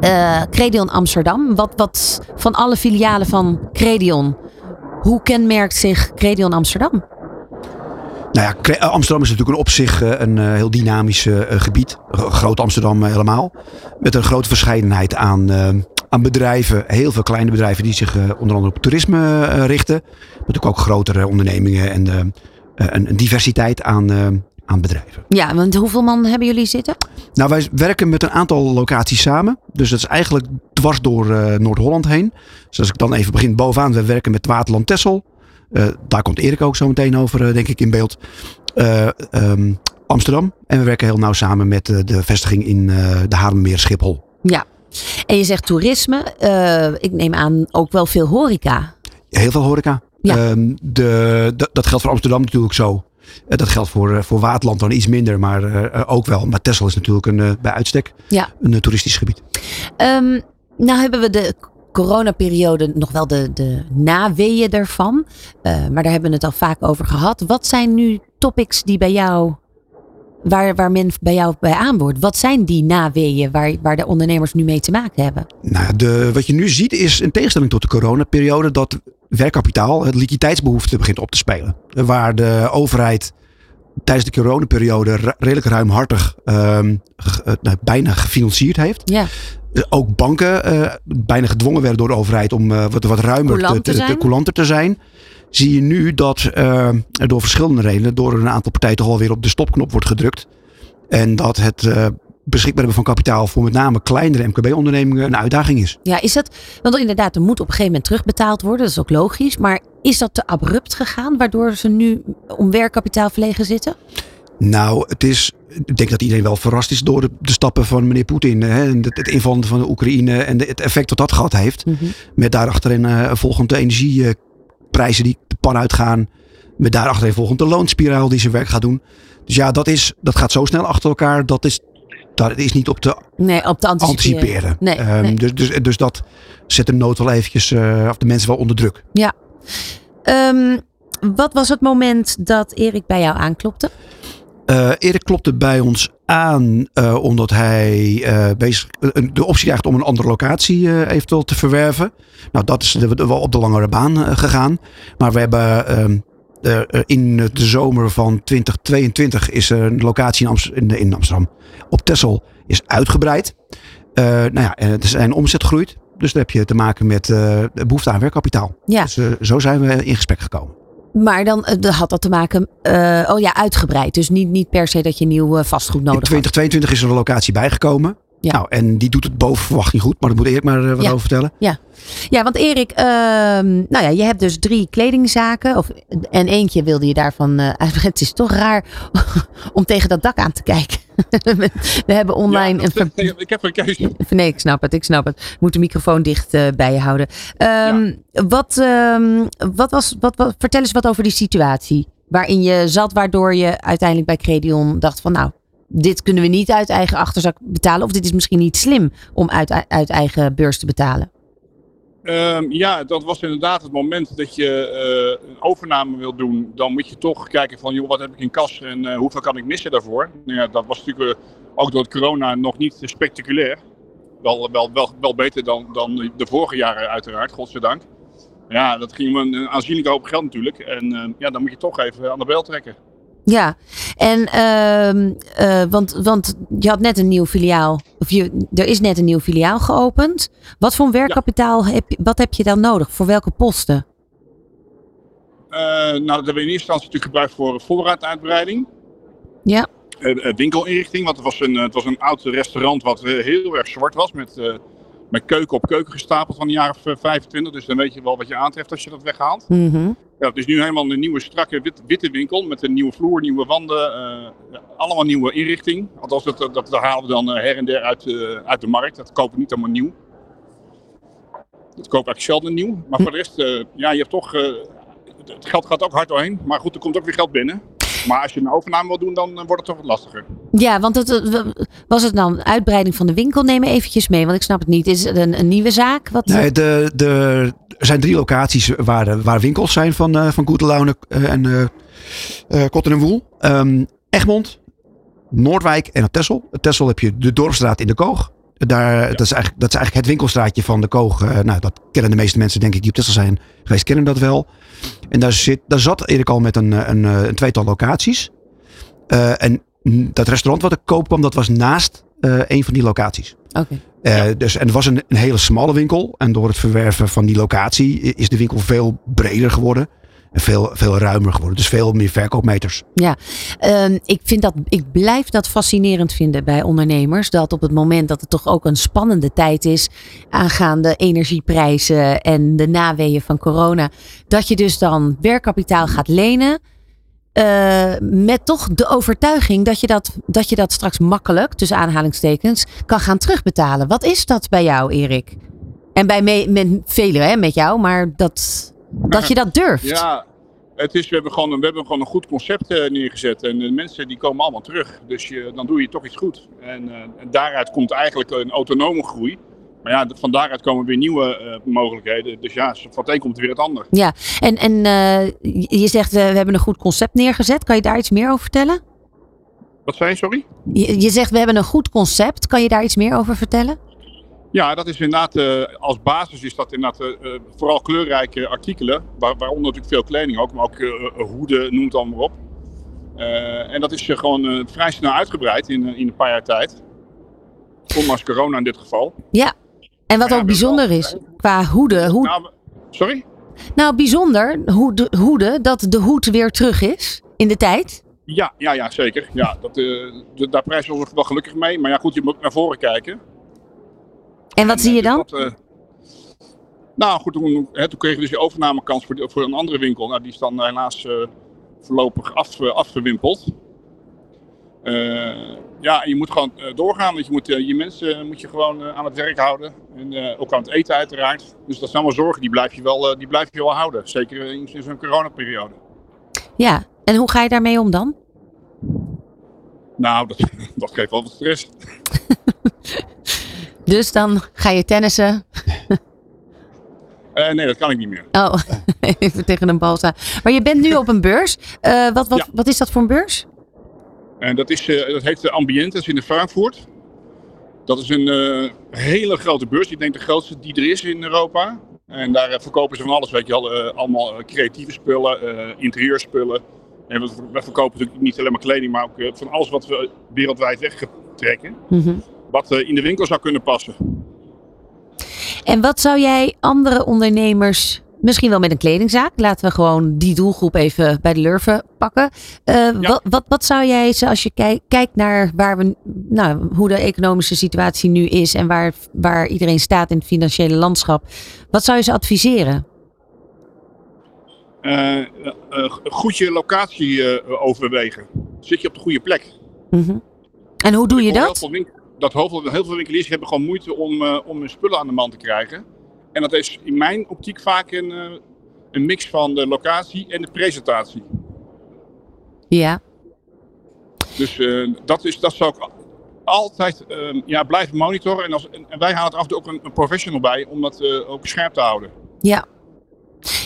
Uh, Credion Amsterdam. Wat, wat van alle filialen van Credion, hoe kenmerkt zich Credion Amsterdam? Nou ja, Amsterdam is natuurlijk op zich een heel dynamisch gebied. Groot Amsterdam helemaal. Met een grote verscheidenheid aan, aan bedrijven. Heel veel kleine bedrijven die zich uh, onder andere op toerisme uh, richten. Maar natuurlijk ook grotere ondernemingen en uh, een, een, diversiteit aan, aan bedrijven. Ja, want hoeveel man hebben jullie zitten? Nou, wij werken met een aantal locaties samen. Dus dat is eigenlijk dwars door Noord-Holland heen. Dus als ik dan even begin bovenaan. We werken met Waterland Tessel. daar komt Erik ook zo meteen over, denk ik, in beeld. Um, Amsterdam. En we werken heel nauw samen met de vestiging in de Haarlemmeer Schiphol. Ja, en je zegt toerisme. Uh, ik neem aan ook wel veel horeca. Heel veel horeca. Ja. Um, de, de, dat geldt voor Amsterdam natuurlijk zo. Uh, dat geldt voor, uh, voor Waterland dan iets minder, maar ook wel. Maar Texel is natuurlijk een, bij uitstek ja. een toeristisch gebied. Um, nou hebben we de coronaperiode nog wel de, de naweeën ervan. maar daar hebben we het al vaak over gehad. Wat zijn nu topics die bij jou waar, waar men bij jou bij aanboort. Wat zijn die naweeën waar, waar de ondernemers nu mee te maken hebben? Nou, de, wat je nu ziet is in tegenstelling tot de coronaperiode dat werkkapitaal, het liquiditeitsbehoefte begint op te spelen. Waar de overheid tijdens de coronaperiode redelijk ruimhartig uh, bijna gefinancierd heeft. Ja. Ook banken uh, bijna gedwongen werden door de overheid om uh, wat, wat ruimer te, te, te, coulanter te zijn zie je nu dat uh, er door verschillende redenen, door een aantal partijen toch alweer op de stopknop wordt gedrukt. En dat het uh, beschikbaar hebben van kapitaal voor met name kleinere MKB-ondernemingen een uitdaging is. Ja, is dat, want inderdaad, er moet op een gegeven moment terugbetaald worden, dat is ook logisch. Maar is dat te abrupt gegaan, waardoor ze nu om werkkapitaal verlegen zitten? Nou, het is, ik denk dat iedereen wel verrast is door de, de stappen van meneer Poetin. Hè, en het, het invallen van de Oekraïne en de, het effect dat dat gehad heeft. Met daarachterin uh, volgende energieprijzen die de pan uitgaan. Met daarachterin volgende loonspiraal die zijn werk gaat doen. Dus ja, dat, is, dat gaat zo snel achter elkaar. Dat is, dat is niet op te, nee, op te anticiperen. anticiperen. Nee, um, nee. Dus, dus, dus dat zet de nood wel eventjes, uh, of de mensen wel onder druk. Ja. Um, wat was het moment dat Erik bij jou aanklopte? Uh, Erik klopte bij ons aan uh, omdat hij uh, bezig, de optie krijgt om een andere locatie eventueel te verwerven. Nou, dat is wel op de langere baan gegaan. Maar we hebben ehm, in de zomer van 2022 is er een locatie in, Amst in, in Amsterdam op Texel is uitgebreid. nou ja, en zijn omzet groeit. Dus dan heb je te maken met behoefte aan werkkapitaal. Ja. Dus zo zijn we in gesprek gekomen. Maar dan uh, had dat te maken, uh, oh ja, uitgebreid. Dus niet, niet per se dat je nieuw uh, vastgoed nodig hebt. In 2022 is er een locatie bijgekomen. Ja. Nou, en die doet het boven verwachting goed. Maar dat moet Erik maar wat ja. over vertellen. Ja, ja want Erik, nou ja, je hebt dus drie kledingzaken. Of, en eentje wilde je daarvan uit. Het is toch raar om tegen dat dak aan te kijken. We hebben online. Ja, een ver... Ik heb een keuze. Nee, ik snap het. Ik snap het. Moet de microfoon dicht uh, bij je houden. Um, ja. wat, um, wat was, wat, wat, vertel eens wat over die situatie. Waarin je zat, waardoor je uiteindelijk bij Credion dacht van nou, dit kunnen we niet uit eigen achterzak betalen. Of dit is misschien niet slim om uit, uit eigen beurs te betalen. Um, ja, dat was inderdaad het moment dat je uh, een overname wil doen. Dan moet je toch kijken van, joh, wat heb ik in kas en uh, hoeveel kan ik missen daarvoor? Nou ja, dat was natuurlijk uh, ook door corona nog niet spectaculair. Wel, wel, wel, beter dan, dan de vorige jaren uiteraard, godzijdank. Ja, dat ging een, een aanzienlijke hoop geld natuurlijk. En ja, dan moet je toch even aan de bel trekken. Ja, en uh, want, want je had net een nieuw filiaal, of je, er is net een nieuw filiaal geopend. Wat voor werkkapitaal ja. heb je, wat heb je dan nodig? Voor welke posten? Uh, nou, dat hebben we in eerste instantie natuurlijk gebruikt voor voorraaduitbreiding. Ja. Uh, winkelinrichting, want het was, een, het was een oud restaurant wat heel erg zwart was. Met, met keuken op keuken gestapeld van de jaren 25. Dus dan weet je wel wat je aantreft als je dat weghaalt. Mm -hmm. Ja, het is nu helemaal een nieuwe strakke wit, witte winkel met een nieuwe vloer, nieuwe wanden, uh, ja, allemaal nieuwe inrichting. Althans, dat, dat, dat halen we dan her en der uit, uh, uit de markt. Dat kopen we niet allemaal nieuw. Dat koop ik zelden nieuw. Maar voor de rest, uh, ja, je hebt toch, het geld gaat ook hard doorheen. Maar goed, er komt ook weer geld binnen. Maar als je een overname wil doen, dan wordt het toch wat lastiger. Ja, want het, was het dan uitbreiding van de winkel? Neem me eventjes mee, want ik snap het niet. Is het een, een nieuwe zaak? Wat... Nee, de, de, er zijn drie locaties waar, waar winkels zijn van, uh, van Goede Laune en uh, Cotton en Woel. Um, Egmond, Noordwijk en op. Op Texel heb je de Dorpstraat in de Koog. Daar, ja. dat, is eigenlijk, dat is eigenlijk het winkelstraatje van de Koog. nou, dat kennen de meeste mensen, denk ik, die op Texel zijn geweest, kennen dat wel. En daar, zit, daar zat Erik al met een, een, een tweetal locaties. Uh, en dat restaurant wat ik koop kwam, dat was naast uh, een van die locaties. Okay. Ja. dus, en het was een, een, hele smalle winkel. En door het verwerven van die locatie is de winkel veel breder geworden. Veel, veel ruimer geworden. Dus veel meer verkoopmeters. Ja, uh, ik, vind dat, ik blijf dat fascinerend vinden bij ondernemers. Dat op het moment dat het toch ook een spannende tijd is. Aangaande energieprijzen en de naweeën van corona. Dat je dus dan werkkapitaal gaat lenen. Uh, met toch de overtuiging dat je dat, dat je dat straks makkelijk, tussen aanhalingstekens, kan gaan terugbetalen. Wat is dat bij jou, Erik? En bij me, met velen, hè, met jou, maar dat, dat je dat durft. Ja, het is, we, hebben gewoon, we hebben gewoon een goed concept uh, neergezet. En de mensen die komen allemaal terug. Dus je, dan doe je toch iets goed. En, uh, en daaruit komt eigenlijk een autonome groei. Maar ja, van daaruit komen weer nieuwe uh, mogelijkheden. Dus ja, van het een komt weer het ander. Ja, en, en je zegt we hebben een goed concept neergezet. Kan je daar iets meer over vertellen? Wat zei je, sorry? Je, je zegt we hebben een goed concept. Kan je daar iets meer over vertellen? Ja, dat is inderdaad, als basis is dat inderdaad vooral kleurrijke artikelen. Waar, waaronder natuurlijk veel kleding ook, maar ook hoeden, noem het allemaal op. en dat is gewoon vrij snel uitgebreid in, in een paar jaar tijd. Ondanks corona in dit geval. Ja, en wat ook bijzonder is qua hoeden. Hoe... Nou, sorry? Nou, bijzonder hoede, hoede dat de hoed weer terug is in de tijd. Ja, ja, ja zeker. Ja, dat, uh, daar prijzen we wel gelukkig mee. Maar ja, goed, je moet ook naar voren kijken. En wat zie je dan? Dat, nou goed, toen, hè, toen kregen we dus die overnamekans voor, voor een andere winkel. Nou, die is dan helaas voorlopig af, afgewimpeld. ja, je moet gewoon doorgaan. Dus je moet je mensen moet je gewoon aan het werk houden. En ook aan het eten uiteraard. Dus dat zijn allemaal zorgen, die blijf je wel, die blijf je wel houden. Zeker in, in zo'n coronaperiode. Ja, en hoe ga je daarmee om dan? Nou, dat, dat geeft wel wat stress. dus dan ga je tennissen? Uh, nee, dat kan ik niet meer. Oh, even tegen een bal staan. Maar je bent nu op een beurs. Uh, wat, wat, wat is dat voor een beurs? En dat, is, uh, dat heet de Ambientes in Frankfurt. Dat is een hele grote beurs. Ik denk de grootste die er is in Europa. En daar verkopen ze van alles, weet je al, allemaal creatieve spullen, interieurspullen. En we, we, verkopen natuurlijk niet alleen maar kleding, maar ook van alles wat we wereldwijd wegtrekken. Mm Wat in de winkel zou kunnen passen. En wat zou jij andere ondernemers, misschien wel met een kledingzaak, laten we gewoon die doelgroep even bij de lurven pakken. Uh, wat, wat, wat, zou jij, als je kijk, kijkt naar waar we, nou, hoe de economische situatie nu is en waar, waar iedereen staat in het financiële landschap, wat zou je ze adviseren? Uh, uh, goed je locatie overwegen. Zit je op de goede plek? Mm -hmm. En hoe doe je dat? Dat heel veel, heel veel winkeliers hebben gewoon moeite om, uh, om hun spullen aan de man te krijgen. En dat is in mijn optiek vaak een, uh, een mix van de locatie en de presentatie. Ja. Dus uh, dat, is, dat zou ik altijd ja, blijven monitoren. En, als, en wij halen er af en toe ook een, een professional bij om dat ook scherp te houden. Ja,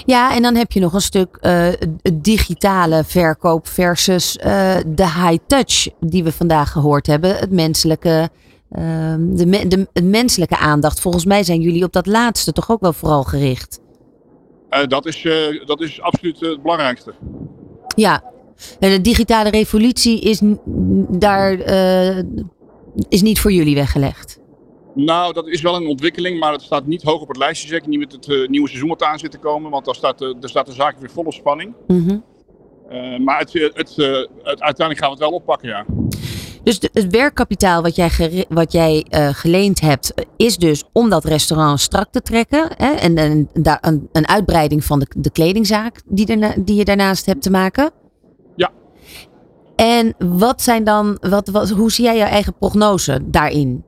ja, en dan heb je nog een stuk uh, digitale verkoop versus uh, de high touch die we vandaag gehoord hebben. Het menselijke, uh, de, de, de, menselijke aandacht. Volgens mij zijn jullie op dat laatste toch ook wel vooral gericht. Uh, dat, is, dat is absoluut het belangrijkste. Ja, en de digitale revolutie is daar is niet voor jullie weggelegd. Nou, dat is wel een ontwikkeling, maar het staat niet hoog op het lijstje. Zeker niet met het uh, nieuwe seizoen wat aan zit te komen, want daar staat, uh, daar staat de zaak weer vol op spanning. Mm -hmm. uh, maar het, het, het, uiteindelijk gaan we het wel oppakken, ja. Dus de, het werkkapitaal wat jij, wat jij geleend hebt, is dus om dat restaurant strak te trekken. Hè? En, en een, een uitbreiding van de, de kledingzaak die, erna, die je daarnaast hebt te maken. Ja. En wat zijn dan, wat, wat, hoe zie jij jouw eigen prognose daarin?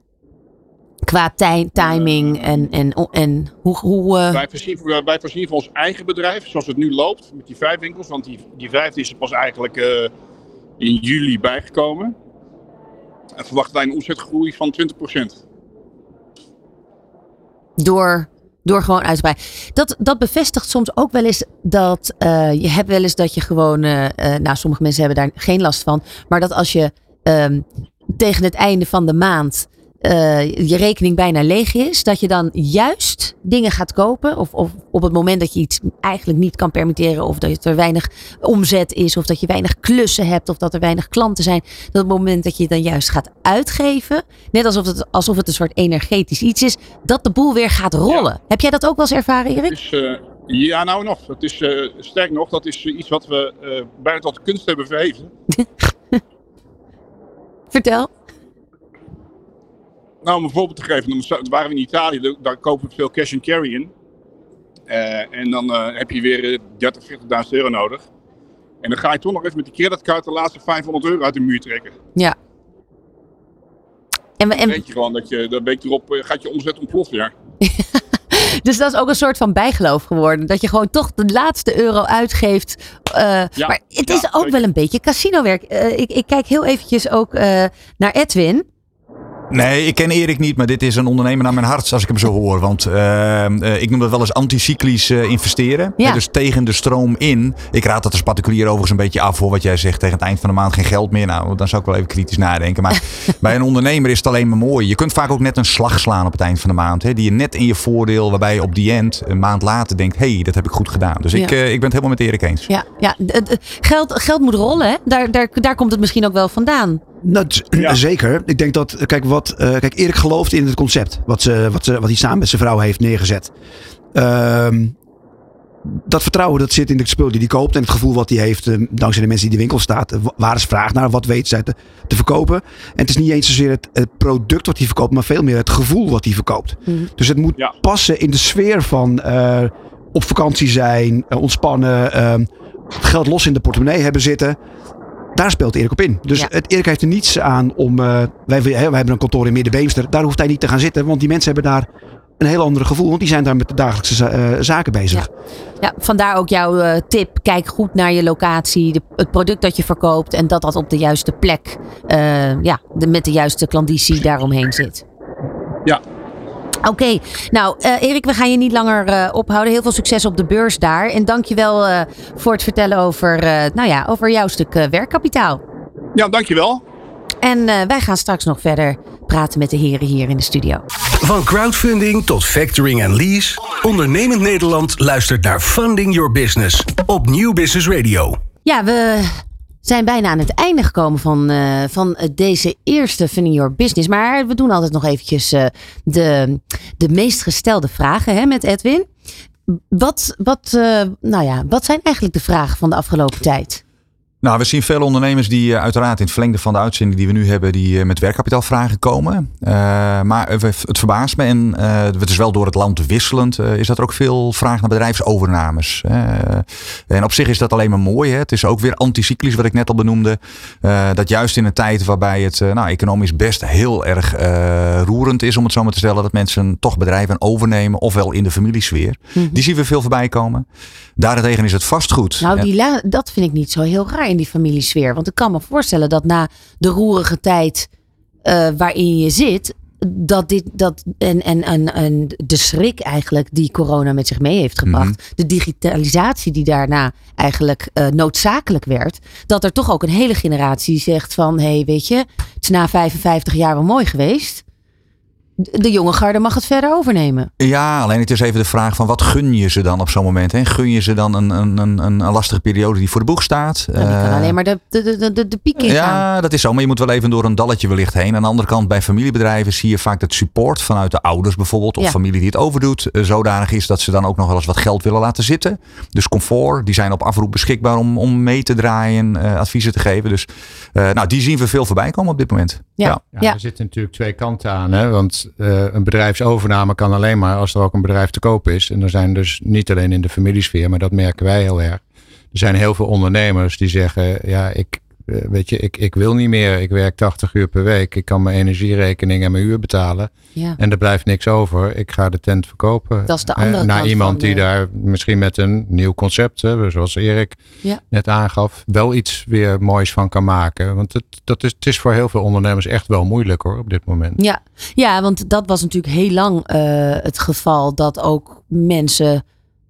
Qua timing en, en, en hoe... hoe uh... wij, voorzien, wij voorzien van ons eigen bedrijf, zoals het nu loopt, met die vijf winkels. Want die, die vijfde is er pas eigenlijk uh, in juli bijgekomen. En verwachten wij een omzetgroei van 20%. Door, door gewoon uitbreiden. Dat, dat bevestigt soms ook wel eens dat uh, je hebt wel eens dat je gewoon, nou sommige mensen hebben daar geen last van, maar dat als je um, tegen het einde van de maand uh, je rekening bijna leeg is, dat je dan juist dingen gaat kopen. Of, of op het moment dat je iets eigenlijk niet kan permitteren, of dat er weinig omzet is, of dat je weinig klussen hebt, of dat er weinig klanten zijn. Dat op het moment dat je dan juist gaat uitgeven, net alsof het, alsof het een soort energetisch iets is, dat de boel weer gaat rollen. Heb jij dat ook wel eens ervaren, Erik? Uh, ja, nou nog. Het is uh, sterk nog, dat is iets wat we bijna tot kunst hebben verheven. Vertel. Nou, om een voorbeeld te geven, dan waren we in Italië, daar kopen we veel cash and carry in. Uh, en dan uh, heb je weer 30, 40.000 euro nodig. En dan ga je toch nog even met die creditcard de laatste 500 euro uit de muur trekken. Ja. En, en... Dan weet je gewoon dat je, dan week erop gaat je omzet ontploffen, ja. dus dat is ook een soort van bijgeloof geworden. Dat je gewoon toch de laatste euro uitgeeft. Uh, ja, maar het is ook wel een beetje casinowerk. Uh, ik, ik, kijk heel eventjes ook uh, naar Edwin. Nee, ik ken Erik niet, maar dit is een ondernemer naar mijn hart als ik hem zo hoor. Want uh, ik noem dat wel eens anticyclisch uh, investeren. Ja. Dus tegen de stroom in. Ik raad dat als particulier overigens een beetje af voor wat jij zegt. Tegen het eind van de maand geen geld meer. Nou, dan zou ik wel even kritisch nadenken. Maar bij een ondernemer is het alleen maar mooi. Je kunt vaak ook net een slag slaan op het eind van de maand. Hè, die je net in je voordeel, waarbij je op die end een maand later denkt. hé, hey, dat heb ik goed gedaan. Dus ja. ik, ik ben het helemaal met Erik eens. Ja, ja. Geld, geld moet rollen. Hè? Daar, daar, daar komt het misschien ook wel vandaan. Nou, ja. Zeker. Ik denk dat, kijk, wat, uh, kijk, Erik gelooft in het concept. Wat, ze, wat, ze, wat hij samen met zijn vrouw heeft neergezet. Um, dat vertrouwen dat zit in de spul die hij koopt en het gevoel wat hij heeft eh, dankzij de mensen die in de winkel staan. Waar is vraag naar? Wat weet zij te, te verkopen? En het is niet eens zozeer het, het, product wat hij verkoopt, maar veel meer het gevoel wat hij verkoopt. Mhm. Dus het moet Ja. passen in de sfeer van eh, op vakantie zijn, eh, ontspannen, ehm, geld los in de portemonnee hebben zitten. Daar speelt Erik op in. Dus Ja. het, Erik heeft er niets aan om. eh, wij, wij hebben een kantoor in Middenbeemster. Daar hoeft hij niet te gaan zitten, want die mensen hebben daar een heel ander gevoel. Want die zijn daar met de dagelijkse za- eh, zaken bezig. Ja, vandaar ook jouw eh, tip. Kijk goed naar je locatie, de, het product dat je verkoopt en dat dat op de juiste plek, eh, ja, de, met de juiste klanditie daaromheen zit. Ja. Oké, nou eh, Erik, we gaan je niet langer eh, ophouden. Heel veel succes op de beurs daar. En dankjewel eh voor het vertellen over, eh, nou ja, over jouw stuk eh, werkkapitaal. Ja, dankjewel. En eh, wij gaan straks nog verder praten met de heren hier in de studio. Van crowdfunding tot factoring en lease. Ondernemend Nederland luistert naar Funding Your Business op Nieuw Business Radio. Ja, we zijn bijna aan het einde gekomen van, eh, van eh, deze eerste Funding Your Business. Maar we doen altijd nog eventjes eh, de, de meest gestelde vragen hè, met Edwin. Wat, wat, nou ja, wat zijn eigenlijk de vragen van de afgelopen tijd? Nou, we zien veel ondernemers die eh, uiteraard in het verlengde van de uitzending die we nu hebben, die eh, met werkkapitaalvragen komen. Eh, maar het verbaast me en het is wel door het land wisselend, is dat er ook veel vraag naar bedrijfsovernames. En op zich is dat alleen maar mooi. Hè? Het is ook weer anticyclisch, wat ik net al benoemde. Dat juist in een tijd waarbij het nou, economisch best heel erg roerend is, om het zo maar te stellen, dat mensen toch bedrijven overnemen, ofwel in de familiesfeer. Die zien we veel voorbij komen. Daarentegen is het vastgoed. Nou, die dat vind ik niet zo heel raar in die familiesfeer. Want ik kan me voorstellen dat na de roerige tijd eh, waarin je zit, dat dit dat en, en, en, en de schrik eigenlijk die corona met zich mee heeft gebracht, de digitalisatie die daarna eigenlijk eh, noodzakelijk werd, dat er toch ook een hele generatie zegt van, hé, hey, weet je, het is na 55 jaar wel mooi geweest. De jonge garde mag het verder overnemen. Ja, alleen het is even de vraag van wat gun je ze dan op zo'n moment? Hè? Gun je ze dan een, een, een, een lastige periode die voor de boeg staat? Nou, die kan Eh, alleen maar de, de, de, de, de piek ingaan. ja, dat is zo. Maar je moet wel even door een dalletje wellicht heen. Aan de andere kant, bij familiebedrijven zie je vaak dat support vanuit de ouders bijvoorbeeld. Of Ja. familie die het overdoet. eh, Zodanig is dat ze dan ook nog wel eens wat geld willen laten zitten. Dus comfort, die zijn op afroep beschikbaar om, om mee te draaien, eh, adviezen te geven. Dus eh, nou, die zien we veel voorbij komen op dit moment. Ja. Ja, Ja. Er zitten natuurlijk twee kanten aan. Hè? Want eh, een bedrijfsovername kan alleen maar als er ook een bedrijf te koop is. En er zijn dus niet alleen in de familiesfeer, maar dat merken wij heel erg. Er zijn heel veel ondernemers die zeggen, ja, ik, weet je, ik, ik wil niet meer. Ik werk 80 uur per week. Ik kan mijn energierekening en mijn huur betalen. Ja. En er blijft niks over. Ik ga de tent verkopen. Dat is de Eh, andere Naar iemand die de- daar misschien met een nieuw concept, hè, zoals Erik Ja. net aangaf, wel iets weer moois van kan maken. Want het, dat is, het is voor heel veel ondernemers echt wel moeilijk hoor, op dit moment. Ja, ja, want dat was natuurlijk heel lang eh, het geval dat ook mensen,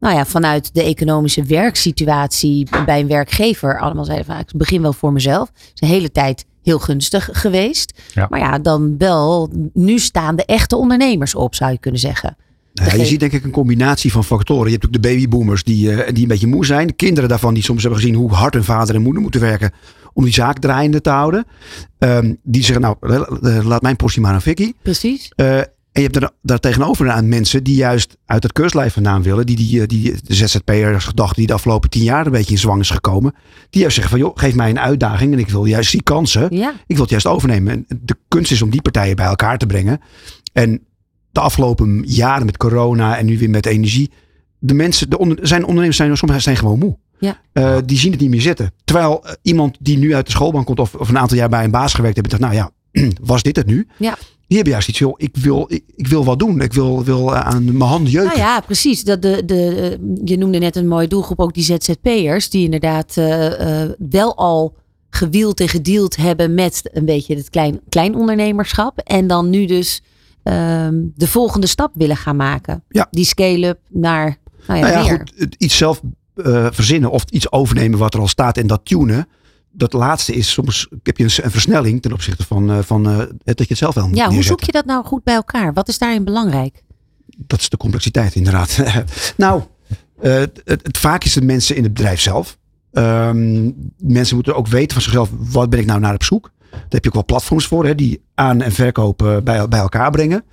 nou ja, vanuit de economische werksituatie bij een werkgever allemaal zeiden van, ik begin wel voor mezelf. Het is een hele tijd heel gunstig geweest. Ja. Maar ja, dan wel, nu staan de echte ondernemers op, zou je kunnen zeggen. Nou ja, je ziet denk ik een combinatie van factoren. Je hebt ook de babyboomers die, eh, die een beetje moe zijn. De kinderen daarvan die soms hebben gezien hoe hard hun vader en moeder moeten werken om die zaak draaiende te houden. Ehm, die zeggen nou, eh, laat mijn portie maar aan Vicky. Precies. Eh, en je hebt er daar tegenover aan mensen die juist uit het keurslijf vandaan willen. Die, die, eh, die de ZZP'ers gedachten die de afgelopen tien jaar een beetje in zwang is gekomen. Die juist zeggen van joh, geef mij een uitdaging en ik wil juist die kansen. Ja, Ik wil het juist overnemen. En de kunst is om die partijen bij elkaar te brengen. En de afgelopen jaren met corona en nu weer met energie. De mensen, de onder, zijn ondernemers zijn, soms zijn gewoon moe. Ja. Eh, die zien het niet meer zitten. Terwijl eh, iemand die nu uit de schoolbank komt of, of een aantal jaar bij een baas gewerkt heeft. Dacht, nou ja, was dit het nu? Ja. Die hebben juist iets, joh, ik wil, ik, ik wil wat doen. Ik wil, wil eh, aan mijn handen jeuken. nou ja, precies. Dat de, de, eh, je noemde net een mooie doelgroep, ook die ZZP'ers, die inderdaad eh, wel al gewield en gedeeld hebben met een beetje het klein, klein ondernemerschap. En dan nu dus ehm, de volgende stap willen gaan maken. Ja. Die scale-up naar nou ja, nou ja, goed, iets zelf verzinnen of iets overnemen wat er al staat en dat tunen. Dat laatste is soms heb je een, versnelling ten opzichte van, eh, van eh, het dat je het zelf wel moet Ja, hoe zoek je dat nou goed bij elkaar? Wat is daarin belangrijk? Dat is de complexiteit inderdaad. nou, eh, het, het, vaak is het mensen in het bedrijf zelf. Ehm, mensen moeten ook weten van zichzelf, wat ben ik nou naar op zoek? Daar heb je ook wel platforms voor, hè, die aan- en verkoop eh, bij, bij elkaar brengen.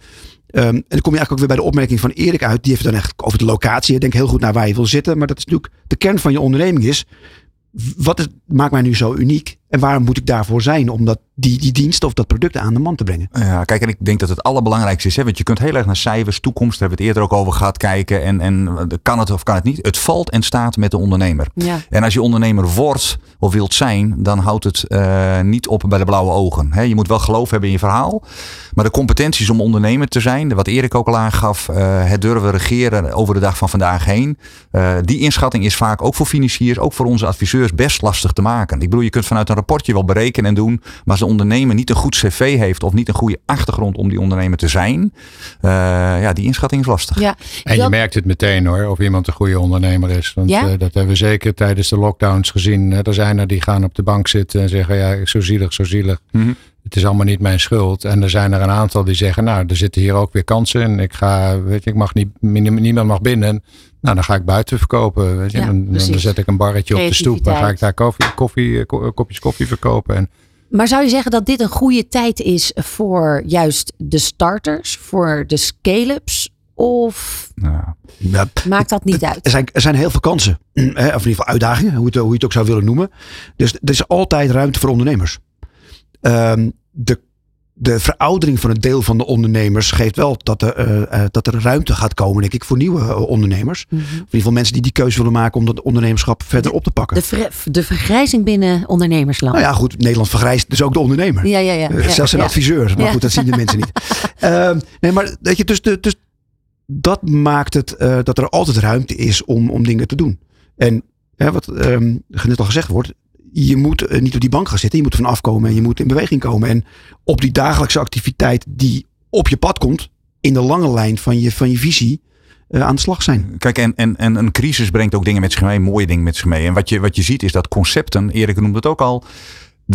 Ehm, en dan kom je eigenlijk ook weer bij de opmerking van Erik uit. Die heeft dan echt over de locatie. Denk heel goed naar waar je wil zitten. Maar dat is natuurlijk de kern van je onderneming is. Wat is, maakt mij nu zo uniek? En waarom moet ik daarvoor zijn om dat, die, die dienst of dat product aan de man te brengen? Ja, kijk, en ik denk dat het allerbelangrijkste is. Hè, want je kunt heel erg naar cijfers, toekomst, daar hebben we het eerder ook over gehad, kijken. En, en kan het of kan het niet? Het valt en staat met de ondernemer. Ja. En als je ondernemer wordt of wilt zijn, dan houdt het eh, niet op bij de blauwe ogen. Hè, je moet wel geloof hebben in je verhaal. Maar de competenties om ondernemer te zijn, wat Erik ook al aangaf, uh, het durven regeren over de dag van vandaag heen. Uh, die inschatting is vaak ook voor financiers, ook voor onze adviseurs best lastig te maken. Ik bedoel, je kunt vanuit een rapportje wel berekenen en doen. Maar als de ondernemer niet een goed cv heeft of niet een goede achtergrond om die ondernemer te zijn. Uh, ja, die inschatting is lastig. Ja, en je merkt het meteen hoor, of iemand een goede ondernemer is. Want Ja? uh, dat hebben we zeker tijdens de lockdowns gezien. Er zijn er die gaan op de bank zitten en zeggen, ja, zo zielig, zo zielig. Mhm. Het is allemaal niet mijn schuld. En er zijn er een aantal die zeggen, nou, er zitten hier ook weer kansen. En ik ga, weet je, ik mag niet, niemand mag binnen. Nou, dan ga ik buiten verkopen. Weet je. Ja, dan, zet ik een barretje op de stoep. Dan ga ik daar koffie, koffie, eh, ko- kopjes koffie verkopen. En Maar zou je zeggen dat dit een goede tijd is voor juist de starters, voor de scale-ups? Of Ja. Ja, maakt dat niet uit? er, zijn, er zijn heel veel kansen. Hè, Of in ieder geval uitdagingen, hoe, het, hoe je het ook zou willen noemen. Dus er is altijd ruimte voor ondernemers. Ehm, de, de veroudering van een deel van de ondernemers geeft wel dat er, eh, eh, dat er ruimte gaat komen, denk ik, voor nieuwe eh, ondernemers. Mhm. Of in ieder geval mensen die die keuze willen maken om dat ondernemerschap verder op te pakken. De, ver- de vergrijzing binnen ondernemersland. Nou ja, goed, Nederland vergrijst dus ook de ondernemer. ja, ja, ja. Zelfs een ja. adviseur. Maar Ja. goed, dat zien de mensen niet. Ehm, nee, maar weet je, dus, de, dus dat maakt het dat er altijd ruimte is om, om dingen te doen. En hè, wat ehm, net al gezegd wordt, je moet eh, niet op die bank gaan zitten. Je moet van afkomen en je moet in beweging komen. En op die dagelijkse activiteit die op je pad komt, in de lange lijn van je, van je visie, eh, aan de slag zijn. Kijk, en, en, en een crisis brengt ook dingen met zich mee, mooie dingen met zich mee. En wat je, wat je ziet is dat concepten, Erik noemde het ook al,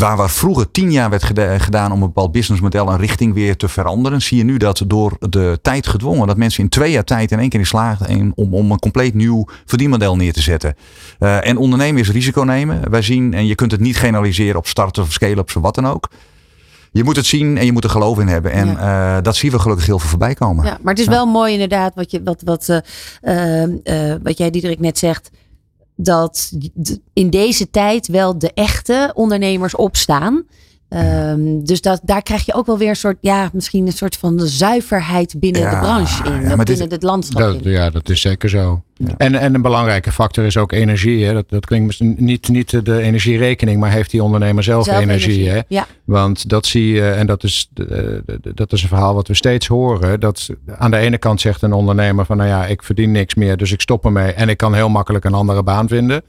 waar, waar vroeger tien jaar werd geda- gedaan om een bepaald businessmodel en richting weer te veranderen, zie je nu dat door de tijd gedwongen, dat mensen in twee jaar tijd in één keer in slagen om, om een compleet nieuw verdienmodel neer te zetten. Eh, en ondernemen is risico nemen. Wij zien, en je kunt het niet generaliseren op starten of scale-ups of wat dan ook. Je moet het zien en je moet er geloof in hebben. En eh, dat zien we gelukkig heel veel voorbij komen. Ja, maar het is wel mooi inderdaad wat, je, wat, wat, eh, wat jij Diederik net zegt. Dat in deze tijd wel de echte ondernemers opstaan. Ehm, dus dat, daar krijg je ook wel weer een soort, ja, misschien een soort van zuiverheid binnen Ja, de branche in. ja, maar dit- binnen het landschap Dat, in. ja, dat is zeker zo. En, en een belangrijke factor is ook energie. Hè. Dat, dat klinkt niet, niet de energierekening, maar heeft die ondernemer zelf, Zelf energie. Hè. Ja, Want dat zie je, en dat is, eh, dat is een verhaal wat we steeds horen. Dat aan de ene kant zegt een ondernemer van nou ja, ik verdien niks meer, dus ik stop ermee. En ik kan heel makkelijk een andere baan vinden.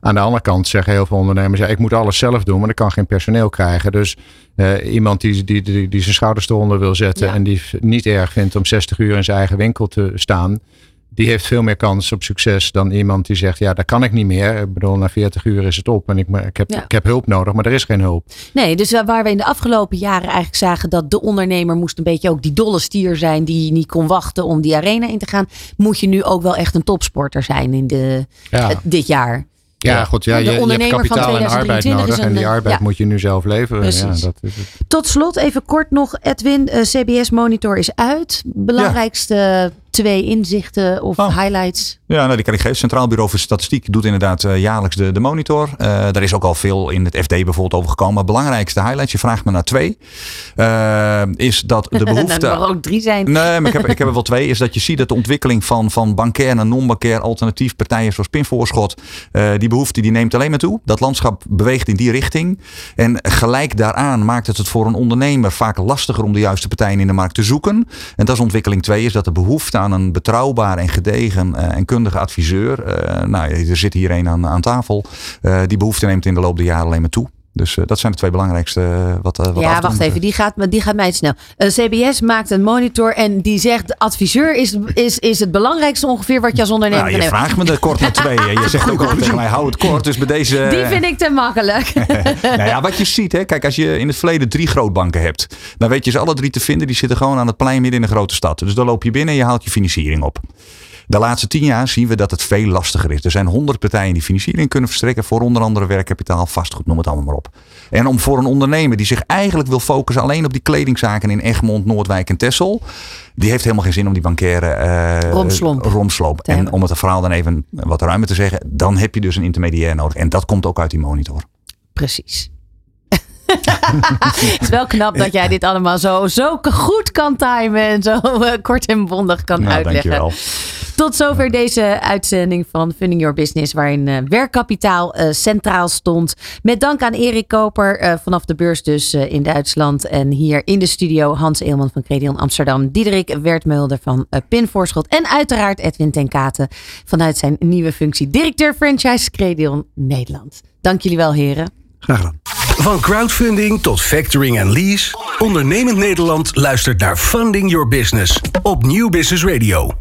Aan de andere kant zeggen heel veel ondernemers, ja, ik moet alles zelf doen, maar ik kan geen personeel krijgen. Dus eh, iemand die, die, die, die zijn schouders eronder wil zetten Ja. en die niet erg vindt om 60 uur in zijn eigen winkel te staan. Die heeft veel meer kans op succes dan iemand die zegt, ja, dat kan ik niet meer. Ik bedoel, na 40 uur is het op en ik, ik, heb, Ja. ik heb hulp nodig, maar er is geen hulp. nee, dus waar we in de afgelopen jaren eigenlijk zagen dat de ondernemer moest een beetje ook die dolle stier zijn die niet kon wachten om die arena in te gaan, moet je nu ook wel echt een topsporter zijn in de, Ja. eh, dit jaar. Ja, goed. Ja, je, je hebt kapitaal en arbeid 2023 nodig. En die arbeid ja. moet je nu zelf leveren. Ja, dat is het. Tot slot even kort nog, Edwin, eh, CBS Monitor is uit. Belangrijkste twee inzichten of Oh. highlights. Ja, nou, die kan ik geven. Centraal Bureau voor Statistiek doet inderdaad eh, jaarlijks de, de monitor. Eh daar is ook al veel in het FD bijvoorbeeld over gekomen. Maar belangrijkste highlights, je vraagt me naar twee, eh, is dat de Nou, behoefte... er mag ook drie zijn. Nee, maar ik heb, ik heb er wel twee. Is dat je ziet dat de ontwikkeling van, van bankair naar non-bankair alternatief partijen zoals Pinvoorschot. die behoefte die neemt alleen maar toe. Dat landschap beweegt in die richting. En gelijk daaraan maakt het het voor een ondernemer vaak lastiger om de juiste partijen in de markt te zoeken. En dat is ontwikkeling twee. Is dat de behoefte aan een betrouwbaar en gedegen eh, en kundige adviseur. eh, nou, er zit hier een aan, aan tafel. eh, die behoefte neemt in de loop der jaren alleen maar toe. Dus eh, dat zijn de twee belangrijkste eh, wat, eh, wat Ja, wacht even, die gaat, die gaat mij snel. CBS maakt een monitor en die zegt: de adviseur is, is, is het belangrijkste ongeveer wat je als ondernemer Nou, je vraagt me er kort naar twee. Je zegt ook al tegen mij, hou het kort. Dus bij deze... Die vind ik te makkelijk. nou ja, wat je ziet, hè, kijk, als je in het verleden drie grootbanken hebt, dan weet je ze alle drie te vinden. Die zitten gewoon aan het plein midden in een grote stad. Dus dan loop je binnen en je haalt je financiering op. De laatste tien jaar zien we dat het veel lastiger is. Er zijn honderd partijen die financiering kunnen verstrekken voor onder andere werkkapitaal, vastgoed, noem het allemaal maar op. En om voor een ondernemer die zich eigenlijk wil focussen alleen op die kledingzaken in Egmond, Noordwijk en Texel, die heeft helemaal geen zin om die bankaire uh, romslomp. romslomp. En om het verhaal dan even wat ruimer te zeggen, dan heb je dus een intermediair nodig. En dat komt ook uit die monitor. Precies. het is wel knap dat jij dit allemaal zo, zo goed kan timen en zo uh, kort en bondig kan nou, uitleggen. Dankjewel. Tot zover deze uitzending van Funding Your Business, waarin uh, werkkapitaal uh, centraal stond. Met dank aan Erik Koper uh, vanaf de beurs dus in Duitsland. En hier in de studio Hans Eelman van Credion Amsterdam. Diederik Wertmulder van Pin Voorschot. En uiteraard Edwin ten Katen vanuit zijn nieuwe functie directeur franchise Credion Nederland. Dank jullie wel heren. Graag gedaan. Van crowdfunding tot factoring en lease. Ondernemend Nederland luistert naar Funding Your Business op Nieuw Business Radio.